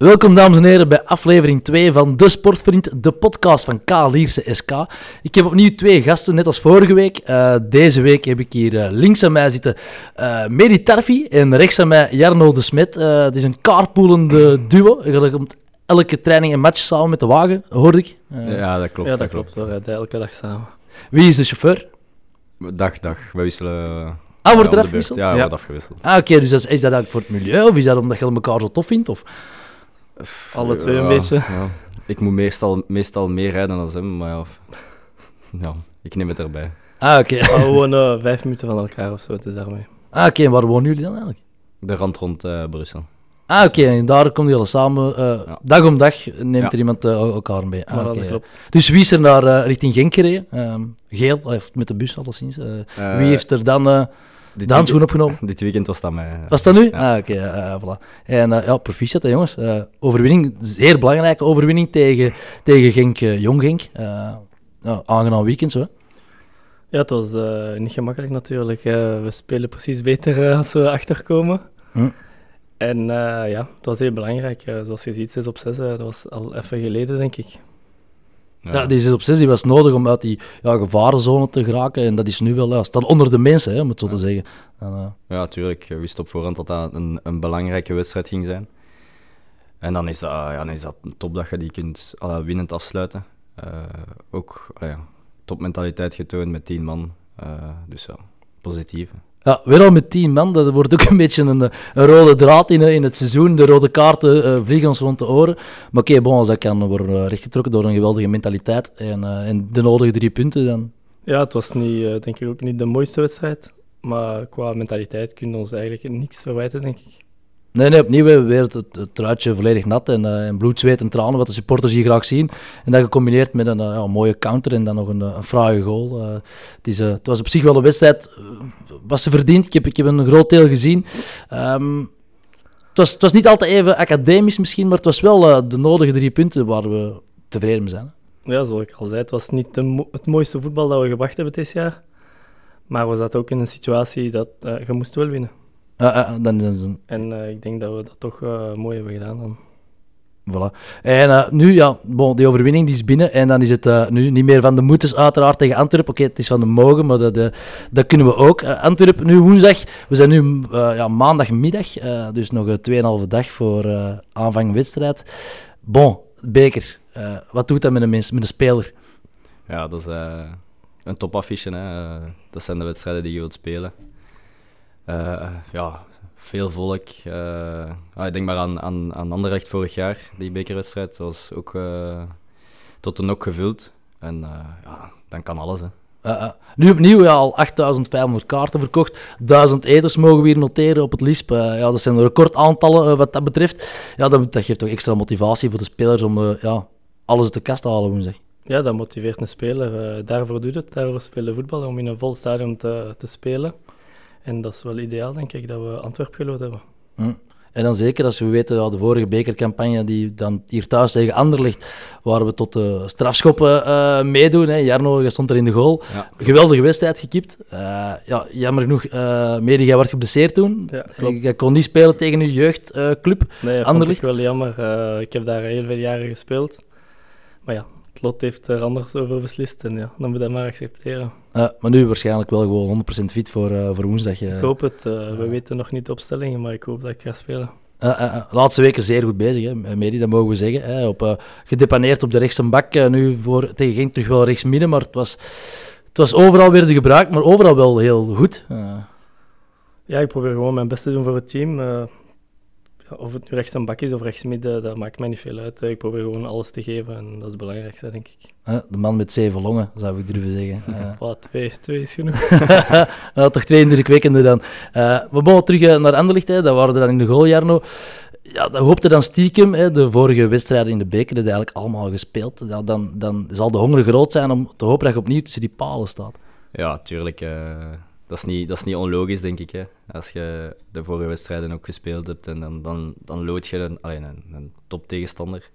Welkom dames en heren bij aflevering 2 van De Sportvriend, de podcast van K. Lierse SK. Ik heb opnieuw twee gasten, net als vorige week. Uh, deze week heb ik hier uh, links aan mij zitten uh, Medi Tarfi en rechts aan mij Jarno de Smet. het is een carpoolende duo. Je komt elke training en match samen met de wagen, hoorde ik. ja, dat klopt. Ja, dat, klopt. We rijden elke dag samen. Wie is de chauffeur? Dag, dag. We wisselen... Ah, wordt er afgewisseld? Ja, wordt afgewisseld. Ah, oké. dus is dat eigenlijk voor het milieu of is dat omdat je elkaar zo tof vindt? Of... Alle twee een beetje. Ja. Ik moet meestal, meestal meer rijden dan hem, maar ja, ja ik neem het erbij. Ah, oké. Okay. We wonen vijf minuten van elkaar of zo, het is daarmee. Ah, oké. En waar wonen jullie dan eigenlijk? De rand rond uh, Brussel. Ah, oké. En daar komen jullie samen. Uh, ja. Dag om dag neemt er iemand uh, elkaar mee. Ah, okay. klopt. Dus wie is er naar richting Genk gereden? Ehm, geel, of met de bus alleszins. wie heeft er dan dit de handschoen opgenomen? Dit weekend was dat mij. Was dat nu? Ah, oké. Okay, uh, voilà. En uh, ja, proficiat, hè, jongens. Uh, overwinning, zeer belangrijke overwinning tegen, tegen Genk, Jong Genk. Ja, aangenaam weekend, zo. Ja, het was niet gemakkelijk natuurlijk. we spelen precies beter als we achterkomen. Hm. En ja, het was heel belangrijk. zoals je ziet, 6 op 6, dat was al even geleden, denk ik. Ja. ja, die 6 op 6 die was nodig om uit die ja, gevarenzone te geraken. En dat is nu wel, ja, staat onder de mensen, hè, om het zo te zeggen. En, uh... Ja, tuurlijk. Je wist op voorhand dat dat een, een belangrijke wedstrijd ging zijn. En dan is dat, ja, dan is dat top dat je die kunt uh, winnend afsluiten. Uh, ook uh, topmentaliteit getoond met 10 man. dus ja, positief. Ja, weer al met tien man. Dat wordt ook een beetje een, rode draad in, in het seizoen. De rode kaarten uh, vliegen ons rond de oren. Maar oké, okay, als dat kan worden rechtgetrokken door een geweldige mentaliteit en, uh, en de nodige drie punten, dan... Ja, het was niet, uh, denk ik ook niet de mooiste wedstrijd. Maar qua mentaliteit kunnen we ons eigenlijk niks verwijten, denk ik. Nee, nee, opnieuw weer het, het, truitje volledig nat en, uh, en, bloed, zweet en tranen, wat de supporters hier graag zien. En dat gecombineerd met een, ja, mooie counter en dan nog een, een fraaie goal. Het, is, het was op zich wel een wedstrijd, was ze verdiend. Ik heb, ik heb een groot deel gezien. Um, het, was, het was niet altijd even academisch misschien, maar het was wel de nodige drie punten waar we tevreden zijn. Ja, zoals ik al zei, het was niet het mooiste voetbal dat we gebracht hebben dit jaar. Maar we zaten ook in een situatie dat je moest wel winnen. Uh, dan, dan, En uh, ik denk dat we dat toch uh, mooi hebben gedaan dan. Voilà. En nu, ja, bon, die overwinning die is binnen. En dan is het nu niet meer van de moeders uiteraard tegen Antwerpen. Oké, okay, het is van de mogen, maar dat, dat kunnen we ook. Antwerpen nu woensdag. We zijn nu ja, maandagmiddag. dus nog 2,5 dag voor aanvang wedstrijd. Bon, beker. wat doet dat met een mens, met een speler? Ja, dat is een topaffiche. Hè. dat zijn de wedstrijden die je wilt spelen. Uh, ja, veel volk. Uh, ik denk maar aan, aan, aan Anderlecht vorig jaar, die bekerwedstrijd. Dat was ook uh, tot de nok gevuld. En ja, dan kan alles. Hè. Uh, nu opnieuw ja, al 8500 kaarten verkocht. 1000 eters mogen we hier noteren op het LISP. Uh, ja, dat zijn recordaantallen uh, wat dat betreft. Ja, dat, dat, geeft toch extra motivatie voor de spelers om ja, alles uit de kast te halen woensdag. Ja, dat motiveert een speler. daarvoor doet het. Daarvoor spelen voetbal, om in een vol stadion te, te spelen. En dat is wel ideaal, denk ik, dat we Antwerpen geloot hebben. Hm. En dan zeker als we weten, ja, de vorige bekercampagne die dan hier thuis tegen Anderlecht, waar we tot de strafschoppen uh, meedoen. Hè. Jarno stond er in de goal. Geweldige wedstrijd gekipt. Uh, ja, jammer genoeg, uh, Medi, jij werd geblesseerd toen. Ja, jij kon niet spelen tegen uw jeugdclub nee, dat Anderlecht. vond ik wel jammer. ik heb daar heel veel jaren gespeeld. Maar ja, het lot heeft er anders over beslist en ja, dan moet dat maar accepteren. Uh, maar nu waarschijnlijk wel gewoon 100% fit voor, uh, voor woensdag. Ik hoop het. Uh, we weten nog niet de opstellingen, maar ik hoop dat ik ga spelen. de laatste weken zeer goed bezig, hè, Medi, dat mogen we zeggen. Hè. Op, gedepaneerd op de rechtse bak, nu voor, tegen Genk terug wel rechts midden, maar het was, het was overal weer de gebruik, maar overal wel heel goed. Ja, ik probeer gewoon mijn best te doen voor het team of het nu rechts een bak is of rechts midden, dat maakt mij niet veel uit. Ik probeer gewoon alles te geven en dat is het belangrijkste, denk ik. de man met zeven longen, zou ik durven zeggen. Uh. twee, twee is genoeg. ja, toch twee indrukwekkende dan. Uh, we boven terug eh, naar Anderlicht, hè. dat waren er dan in de goaljarno. Ja, dat hoopte dan stiekem, hè, de vorige wedstrijden in de beker, die eigenlijk allemaal gespeeld. Ja, dan, dan zal de honger groot zijn om te hopen dat je opnieuw tussen die palen staat. Ja, tuurlijk. Uh dat is niet, dat is niet onlogisch, denk ik. Hè. Als je de vorige wedstrijden ook gespeeld hebt en dan, dan, dan lood je een, alleen een, een top tegenstander.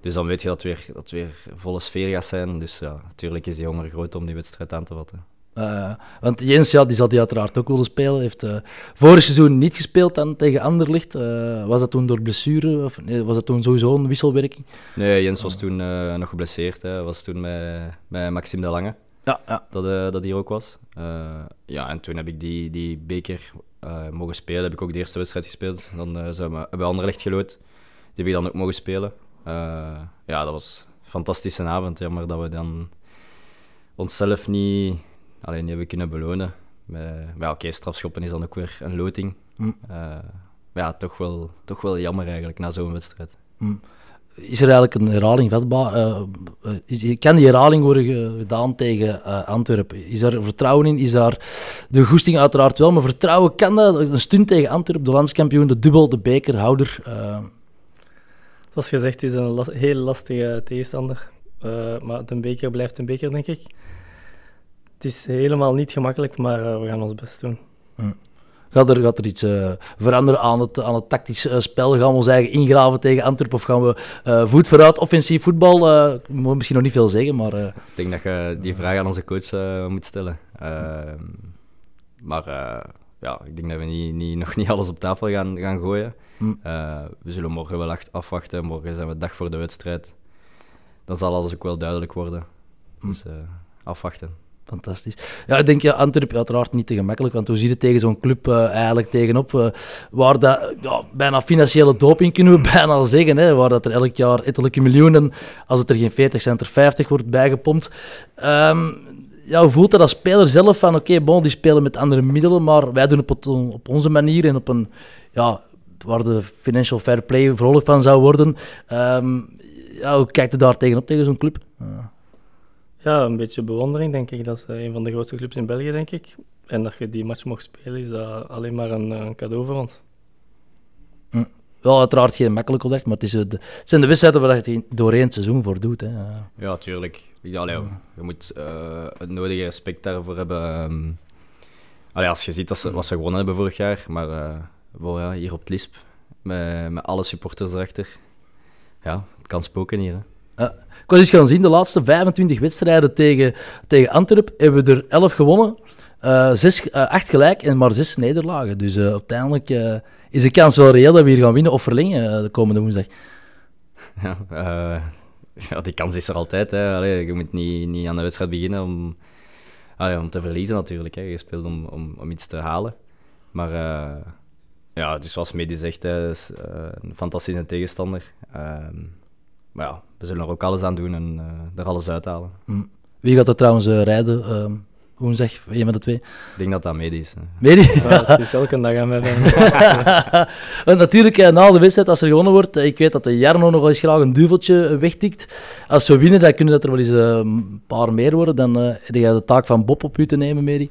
Dus dan weet je dat het weer, dat weer volle sfeer gaat zijn. Dus ja, natuurlijk is die honger groot om die wedstrijd aan te vatten. Uh, want Jens, ja, die zal die uiteraard ook willen spelen. Heeft uh, vorig seizoen niet gespeeld dan tegen Anderlicht. Uh, was dat toen door blessure of nee, was dat toen sowieso een wisselwerking? Nee, Jens was toen nog geblesseerd. Hij was toen met, met Maxime de Lange. Ja, ja. Dat, dat hier ook was. ja, en toen heb ik die, die beker mogen spelen. Heb ik ook de eerste wedstrijd gespeeld. Dan zijn we, hebben we Anderlecht gelood. Die heb ik dan ook mogen spelen. ja, dat was een fantastische avond. Jammer dat we dan onszelf niet alleen hebben kunnen belonen. Maar, oké, okay, strafschoppen is dan ook weer een loting. Mm. Uh, maar ja, toch wel, toch wel jammer eigenlijk na zo'n wedstrijd. Mm. Is er eigenlijk een herhaling vatbaar? Uh, is, kan die herhaling worden gedaan tegen uh, Antwerpen? Is daar vertrouwen in? Is daar de goesting uiteraard wel, maar vertrouwen kan dat? Een stunt tegen Antwerpen, de landskampioen, de dubbel, de bekerhouder. Zoals gezegd, is een las heel lastige tegenstander. maar de beker blijft een beker, denk ik het is helemaal niet gemakkelijk, maar uh, we gaan ons best doen. Hm. Gaat er, gaat er iets uh, veranderen aan het, aan het tactisch uh, spel? Gaan we ons eigen ingraven tegen Antwerpen of gaan we voet vooruit, offensief voetbal? ik moet misschien nog niet veel zeggen, maar... Ik denk dat je die vraag aan onze coach moet stellen. Ehm, maar ja, ik denk dat we niet, niet, nog niet alles op tafel gaan, gaan gooien. Hm. we zullen morgen wel afwachten. Morgen zijn we dag voor de wedstrijd. Dan zal alles ook wel duidelijk worden. Hm. Dus afwachten. Fantastisch. Ja, ik denk ja, Antwerpen uiteraard niet te gemakkelijk, want hoe ziet het tegen zo'n club uh, eigenlijk tegenop, uh, waar dat, ja, bijna financiële doping kunnen we bijna zeggen, hè, waar dat er elk jaar ettelijke miljoenen, als het er geen 40 cent er 50 wordt bijgepompt. Um, ja, hoe voelt dat als speler zelf van, oké, bon, die spelen met andere middelen, maar wij doen het op, op onze manier en op een, ja, waar de financial fair play vrolijk van zou worden. Um, ja, hoe kijkt je daar tegenop, tegen zo'n club? Ja, een beetje bewondering, denk ik. Dat is een van de grootste clubs in België, denk ik. En dat je die match mocht spelen, is dat alleen maar een, een cadeau voor ons. Hm. Wel, uiteraard geen makkelijk opdracht, maar het, is de, het zijn de wedstrijden waar je doorheen het seizoen voor doet. Hè. Ja, tuurlijk. Allee, je moet uh, het nodige respect daarvoor hebben. Um, allee, als je ziet dat ze, wat ze gewonnen hebben vorig jaar, maar uh, ja, hier op het Lisp, met, met alle supporters erachter. Ja, het kan spoken hier. Hè. Ja. Ik was eens gaan zien, de laatste 25 wedstrijden tegen, tegen Antwerp hebben we er 11 gewonnen, uh, 6, uh, 8 gelijk en maar 6 nederlagen. Dus uh, uiteindelijk uh, is de kans wel reëel dat we hier gaan winnen of verlengen uh, de komende woensdag. Ja, ja, die kans is er altijd. Hè. Je moet niet, niet aan de wedstrijd beginnen om te verliezen natuurlijk. Hè. Je speelt om, om, om iets te halen. Maar ja, dus zoals Medi zegt, hè, is een fantastische tegenstander. Ehm, maar ja, we zullen er ook alles aan doen en uh, er alles uithalen. Mm. Wie gaat er trouwens uh, rijden? Uh, woensdag, een van de twee? Ik denk dat dat Medi is. Medi? Ja, het is elke dag aan mij. Want natuurlijk, eh, na de wedstrijd, als er gewonnen wordt, ik weet dat de Jarno nog eens graag een duveltje wegtikt. Als we winnen, dan kunnen dat er wel eens een paar meer worden. Dan heb je de taak van Bob op u te nemen, Medi.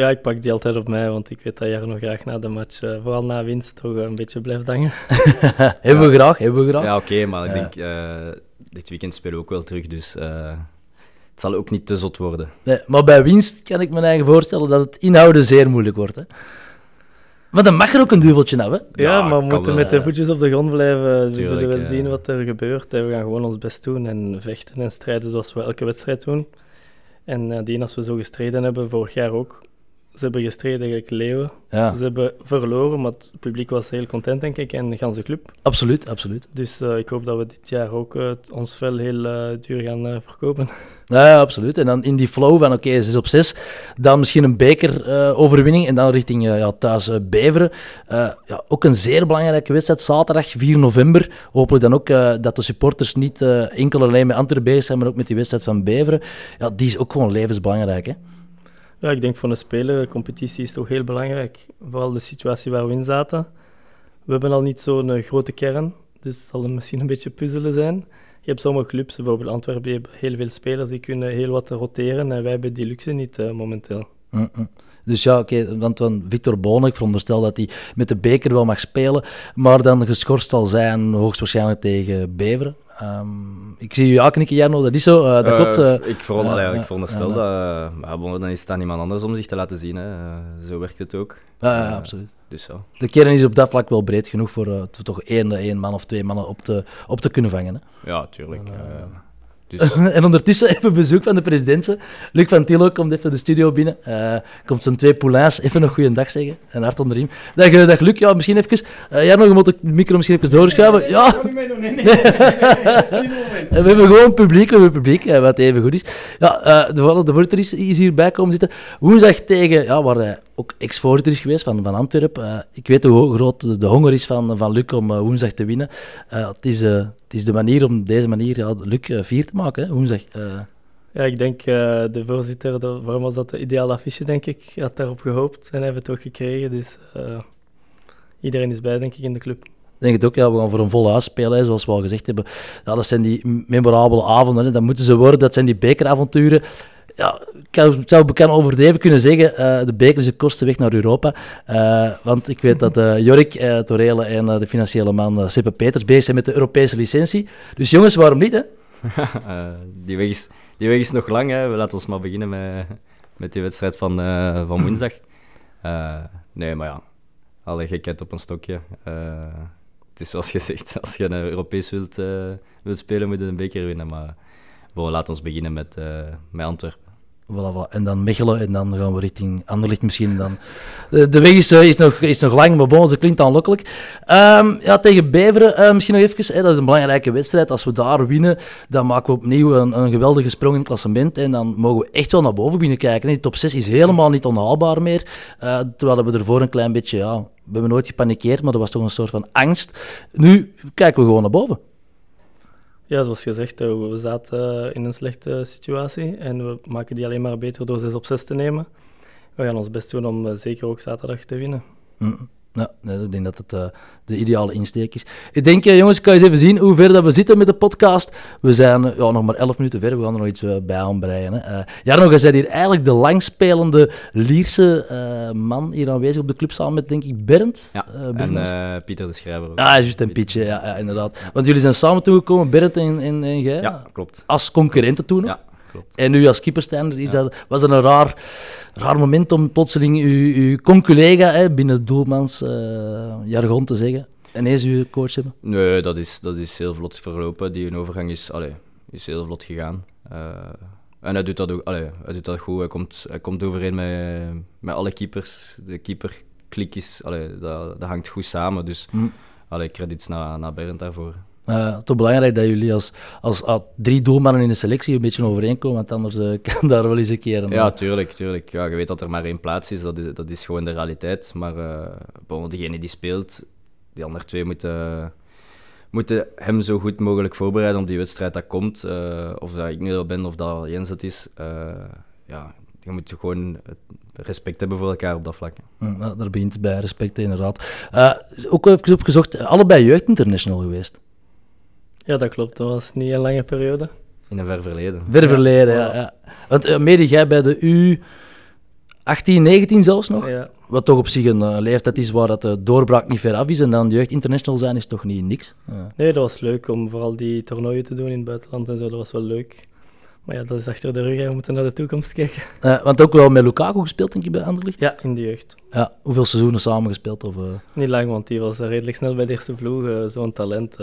Ja, ik pak die altijd op mij, want ik weet dat jij nog graag na de match, uh, vooral na winst, toch een beetje blijft hangen. hebben we graag, hebben we graag. Ja, oké, maar ik denk, uh, dit weekend spelen we ook wel terug, dus uh, het zal ook niet te zot worden. Nee, maar bij winst kan ik me eigen voorstellen dat het inhouden zeer moeilijk wordt. Hè? Maar dan mag er ook een duveltje hebben. Ja, ja, maar we moeten met de voetjes op de grond blijven. we zullen wel zien wat er gebeurt. We gaan gewoon ons best doen en vechten en strijden zoals we elke wedstrijd doen. En die als we zo gestreden hebben, vorig jaar ook, ze hebben gestreden tegen Leeuwen. Ja. Ze hebben verloren, maar het publiek was heel content, denk ik, en de ganse club. Absoluut, absoluut. Dus uh, ik hoop dat we dit jaar ook uh, ons vel heel uh, duur gaan verkopen. Ja, absoluut. En dan in die flow van oké, okay, 6 op 6, dan misschien een bekeroverwinning en dan richting ja, thuis Beveren. ja, ook een zeer belangrijke wedstrijd, zaterdag 4 november. Hopelijk dan ook dat de supporters niet enkel alleen met Antwerpen bezig zijn, maar ook met die wedstrijd van Beveren. Ja, die is ook gewoon levensbelangrijk, hè. Ja, ik denk voor een speler, competitie is toch heel belangrijk. Vooral de situatie waar we in zaten. We hebben al niet zo'n eh, grote kern, dus het zal misschien een beetje puzzelen zijn. Je hebt sommige clubs, bijvoorbeeld Antwerpen, hebben heel veel spelers die kunnen heel wat roteren en wij hebben die luxe niet uh, momenteel. Mm -mm. Dus ja, oké, want van Victor Bonen, ik veronderstel dat hij met de beker wel mag spelen, maar dan geschorst zal zijn hoogstwaarschijnlijk tegen Beveren. Um, ik zie u ja knikken, Jarno, dat is zo, uh, dat uh, klopt. Uh, ik, veronderstel, ik veronderstel dat, maar dan is het aan iemand anders om zich te laten zien. Hè. zo werkt het ook. Ja, absoluut. Dus zo. De kern is op dat vlak wel breed genoeg voor toch één, één man of twee mannen op te, op te kunnen vangen. Hè. Ja, tuurlijk. Dus... en ondertussen even bezoek van de presidenten. Luc van Tilo komt even de studio binnen. Uh, komt zijn twee poulains even nog goeiedag zeggen. En hart onder de riem. Dag, uh, dag Luc, ja, misschien even... Uh, ja, nog moet de micro misschien even doorschuiven. Nee, ja. nee, nee, we hebben gewoon publiek, we hebben publiek, wat even goed is. Ja, de, de voorzitter is, is hierbij komen zitten. Woensdag tegen, ja, waar hij ook ex-voorzitter is geweest van, van Antwerpen. ik weet hoe groot de, honger is van, van Luc om woensdag te winnen. het, is, het is de manier om deze manier ja, Luc vier te maken, hè, woensdag. Ja, ik denk de voorzitter, de, waarom was dat de ideale affiche, denk ik. Had daarop gehoopt en heeft het ook gekregen. Dus iedereen is blij, denk ik, in de club. Ik denk het ook, ja, we gaan voor een volle huis spelen, hè, zoals we al gezegd hebben. Ja, dat zijn die memorabele avonden, hè, dat moeten ze worden. Dat zijn die bekeravonturen. Ja, ik zou bekend overdreven kunnen zeggen, uh, de beker is de kortste weg naar Europa. want ik weet dat Jorik, uh, Torele en de financiële man Seppe Peters bezig zijn met de Europese licentie. Dus jongens, waarom niet, hè? die weg is die weg is nog lang. Hè. We laten ons maar beginnen met, met die wedstrijd van, uh, van woensdag. Uh, nee, maar ja, alle gekheid op een stokje. Uh, het is zoals gezegd, als je een Europees wilt, wilt spelen, moet je een beker winnen. Maar bon, laten ons beginnen met, met Antwerpen. En dan Mechelen en dan gaan we richting Anderlicht misschien. Dan. De, de weg is, is, nog, is nog lang, maar bon, ze klinkt aanlokkelijk. Um, ja, tegen Beveren uh, misschien nog even. Hè, dat is een belangrijke wedstrijd. Als we daar winnen, dan maken we opnieuw een, een geweldige sprong in het klassement. En dan mogen we echt wel naar boven binnen kijken. Die top 6 is helemaal niet onhaalbaar meer. Terwijl we ervoor een klein beetje... Ja, we hebben nooit gepanikeerd, maar er was toch een soort van angst. Nu kijken we gewoon naar boven. Ja, zoals gezegd, we zaten eh, in een slechte situatie en we maken die alleen maar beter door 6 op 6 te nemen. We gaan ons best doen om eh, zeker ook zaterdag te winnen. Mm. Ja, nee, ik denk dat het uh, de ideale insteek is. Ik denk, uh, jongens, ik kan eens even zien hoe ver dat we zitten met de podcast. We zijn uh, ja, nog maar 11 minuten ver, we gaan er nog iets bij aanbreien. Hè. ja, nog eens, hier eigenlijk de langspelende Lierse man hier aanwezig op de club samen met, denk ik, Bernd. Ja, en Pieter de Schrijver ook. Ah, juist, en Pietje, ja, ja, inderdaad. Want jullie zijn samen toegekomen, Bernd en, en, en jij? Ja, klopt. Als concurrenten toen? Ja, klopt. En nu als keeperstander, is dat, was dat een raar raar moment om plotseling uw, uw conculega binnen het doelmans uh, jargon te zeggen. Ineens uw coach hebben? Nee, dat is, dat is heel vlot verlopen. Die overgang is, allee, is heel vlot gegaan. Uh, en hij doet dat ook allee, hij doet dat goed. Hij komt, hij komt overeen met, met alle keepers. De keeperklik is, allee, dat, dat hangt goed samen. Dus hm. allee, credits naar, naar Bernd daarvoor. Uh, toch belangrijk dat jullie als, als, als, drie doelmannen in de selectie een beetje overeenkomen, want anders uh, kan daar wel eens een keer... Een, ja, tuurlijk, tuurlijk. Ja, je weet dat er maar één plaats is, dat is, dat is gewoon de realiteit. Maar uh, bon, degene die speelt, die andere twee moeten, moeten hem zo goed mogelijk voorbereiden op die wedstrijd dat komt. of dat ik nu al ben, of dat Jens het is. ja, je moet gewoon respect hebben voor elkaar op dat vlak. Ja, daar begint bij, respect inderdaad. ook even opgezocht, allebei jeugdinternational geweest. Ja, dat klopt. Dat was niet een lange periode. In een ver verleden. Ver verleden, ja. ja. Want uh, mede jij bij de U 18, 19 zelfs nog? Ja. Wat toch op zich een uh, leeftijd is waar dat de doorbraak niet ver af is. En dan de jeugd international zijn is toch niet niks? Ja. Nee, dat was leuk om vooral die toernooien te doen in het buitenland en zo. Dat was wel leuk. Maar ja, dat is achter de rug. We moeten naar de toekomst kijken. Uh, want ook wel met Lukaku gespeeld, denk ik, bij Anderlecht? Ja, in de jeugd. Ja, hoeveel seizoenen samen gespeeld? Of, Niet lang, want die was redelijk snel bij de eerste vloeg. Zo'n talent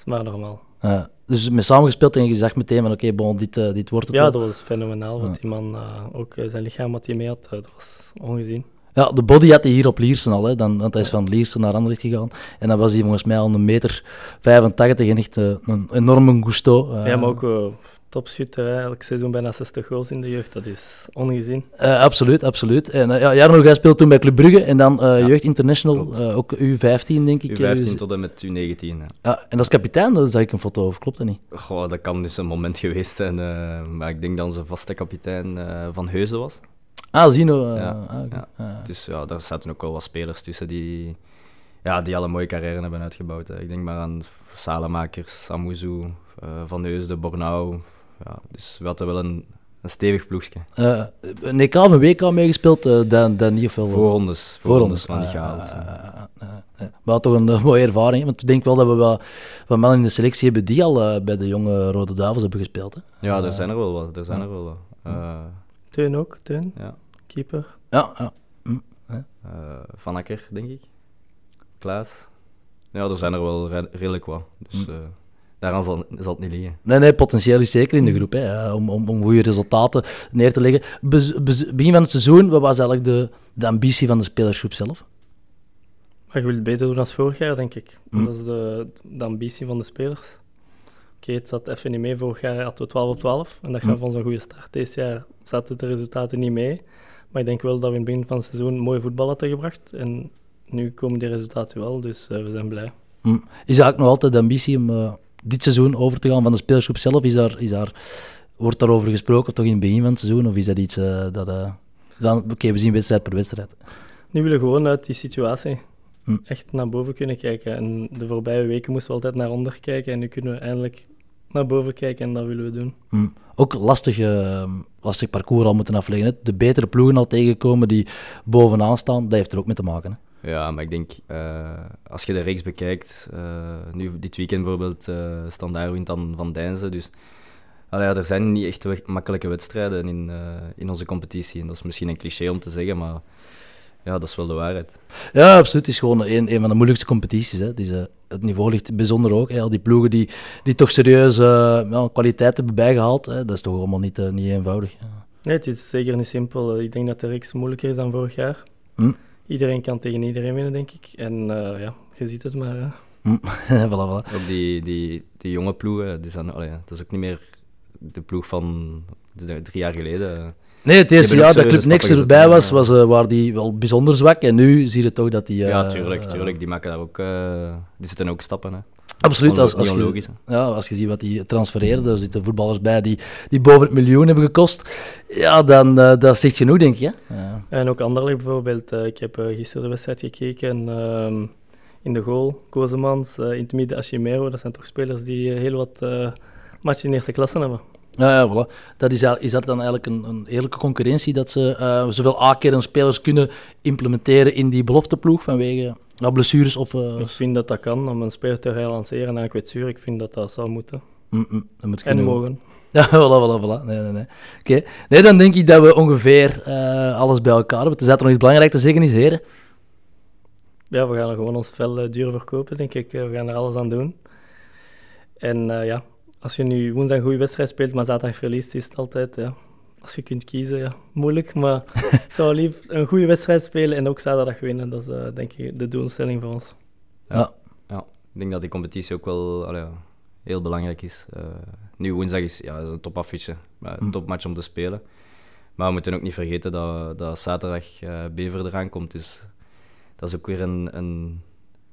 is maar normaal. Uh, dus met samengespeeld en je zag meteen van oké, bon, dit, uh, dit wordt het Ja, dat was fenomenaal, wat die man uh, ook zijn lichaam wat hij mee had, dat was ongezien. Ja, de body had hij hier op Liersen al, hè, dan, want hij is van Liersen naar Anderlecht gegaan. En dan was hij volgens mij al een meter 85 en echt een enorme gusto. ja, maar ook topschutter. Elk seizoen bijna 60 goals in de jeugd. Dat is ongezien. Uh, absoluut, absoluut. En uh, ja, Jarno, jij speelt toen bij Club Brugge en dan uh, ja, Jeugd International, ook U15 denk ik. U15 tot en met U19. Ja. ja. en als kapitein, daar zag ik een foto over, klopt dat niet? Goh, dat kan dus een moment geweest zijn, maar ik denk dat onze vaste kapitein Van Heuzen was. Ah, Zino. ja, ah, ja. Dus ja, daar zaten ook wel wat spelers tussen die, ja, die al een mooie carrière hebben uitgebouwd. Hè. Ik denk maar aan Salemakers, Samuzu, Van Heusden, Bornau, ja, dus we hadden wel een, een stevig ploegje. Uh, een EK of een WK meegespeeld, uh, dan, dan niet veel? Voorrondes, voorrondes van die gehaald. maar toch een mooie ervaring, want ik denk wel dat we wel wat mannen in de selectie hebben die al uh, bij de jonge Rode Duivels hebben gespeeld. Hè? Ja, er zijn er wel wat. Er zijn er wel wat. Teun ook, Teun, ja. keeper. Ja, ja. Hm. Van Akker, denk ik. Klaas. Ja, er zijn er wel redelijk wat. Dus, hm daaraan zal, zal, het niet liggen. Nee, nee, potentieel is zeker in de groep, hè, om, om, om goede resultaten neer te leggen. begin van het seizoen, wat was eigenlijk de, de ambitie van de spelersgroep zelf? Maar je wilt beter doen als vorig jaar, denk ik. Hm. Dat is de, de ambitie van de spelers. Oké, het zat even niet mee. Vorig jaar hadden we 12 op 12 en dat gaf hm. ons een goede start. Deze jaar zaten de resultaten niet mee. Maar ik denk wel dat we in het begin van het seizoen mooi voetbal hadden gebracht. En nu komen die resultaten wel, dus uh, we zijn blij. Hm. Is er ook nog altijd de ambitie om uh, dit seizoen over te gaan van de spelersgroep zelf? Is daar, is daar, wordt daarover gesproken, toch in het begin van het seizoen? Of is dat iets uh, dat... dan, Oké, we zien wedstrijd per wedstrijd. Nu willen we gewoon uit die situatie hm. echt naar boven kunnen kijken. En de voorbije weken moesten we altijd naar onder kijken. En nu kunnen we eindelijk naar boven kijken en dat willen we doen. Hm. Ook lastig, uh, lastig parcours al moeten afleggen. De betere ploegen al tegenkomen die bovenaan staan, dat heeft er ook mee te maken. Hè? Ja, maar ik denk, uh, als je de reeks bekijkt, uh, nu dit weekend bijvoorbeeld, uh, Standaard wint dan van Deinzen, dus allee, ja, er zijn niet echt makkelijke wedstrijden in, in onze competitie. En dat is misschien een cliché om te zeggen, maar ja, dat is wel de waarheid. Ja, absoluut. Het is gewoon een, een van de moeilijkste competities. Hè. Het, is, uh, het niveau ligt bijzonder hoog. Al die ploegen die, die toch serieus uh, kwaliteit hebben bijgehaald, hè. dat is toch allemaal niet, uh, niet eenvoudig. Ja. Nee, het is zeker niet simpel. Ik denk dat de reeks moeilijker is dan vorig jaar. Hm. Iedereen kan tegen iedereen winnen, denk ik. En ja, je ziet het maar. Hm. voilà, voilà. Ook die, die, die jonge ploegen, die zijn, allee, dat is ook niet meer de ploeg van drie jaar geleden. Nee, het eerste jaar dat Club niks erbij was, was uh, waar die wel bijzonder zwak. En nu zie je toch dat die... Uh, ja, tuurlijk, tuurlijk. Die maken daar ook... Uh, die zitten ook stappen, hè. Absoluut. Als, als, je, ja, als je ziet wat die transfereren, er zitten voetballers bij die, die boven het miljoen hebben gekost. Ja, dan uh, dat zegt genoeg, denk je. Ja. En ook Anderlecht bijvoorbeeld. ik heb gisteren de wedstrijd gekeken. Ehm, in de goal, Kozemans, in het midden. Dat zijn toch spelers die heel wat matchen in eerste klasse hebben. Ja, ja voilà. dat is, is dat dan eigenlijk een, een eerlijke concurrentie dat ze uh, zoveel A-kern spelers kunnen implementeren in die belofteploeg vanwege uh, blessures? Of, uh... Ik vind dat dat kan om een speler te relanceren na een kwetsuur. Ik vind dat dat zou moeten. Mm -mm, dat moet en mogen. Ja, voilà, voilà, voilà. Nee, nee, nee. Oké. Nee, dan denk ik dat we ongeveer uh, alles bij elkaar hebben. Tenzij er nog iets belangrijk te zeggen is, heren. Ja, we gaan er gewoon ons vel duur verkopen, denk ik. we gaan er alles aan doen. En ja, als je nu woensdag een goede wedstrijd speelt, maar zaterdag verliest, is het altijd, ja, als je kunt kiezen, ja, moeilijk. Maar ik zou lief een goede wedstrijd spelen en ook zaterdag winnen. Dat is uh, denk ik de doelstelling voor ons. Ja. ja, ik denk dat die competitie ook wel allee, heel belangrijk is. Uh, nu woensdag is, ja, is een topaffiche, een hm. topmatch om te spelen. Maar we moeten ook niet vergeten dat, dat zaterdag uh, Bever eraan komt. Dus dat is ook weer een, een,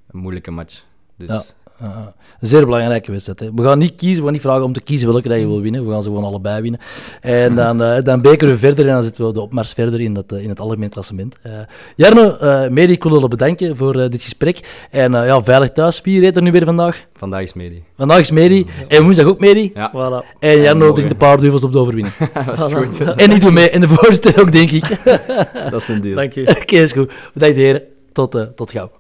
een moeilijke match. Dus ja een zeer belangrijke wedstrijd. Hè. We gaan niet kiezen, we gaan niet vragen om te kiezen welke dat je wil winnen. We gaan ze gewoon allebei winnen. En dan, uh, dan bekeren we verder en dan zitten we de opmars verder in, dat, uh, in het algemeen klassement. Uh, Jarno, uh, Medi, ik wil bedanken voor dit gesprek. En ja, veilig thuis. Wie reed er nu weer vandaag? Vandaag is Medi. Vandaag is Medi. En woensdag ook Medi. Ja. Voilà. En Jarno drinkt een paar duvels op de overwinning. dat is goed. en ik doe mee. En de voorzitter ook, denk ik. dat is een deal. Dank je. Oké, okay, is goed. Bedankt heren. Tot, tot gauw.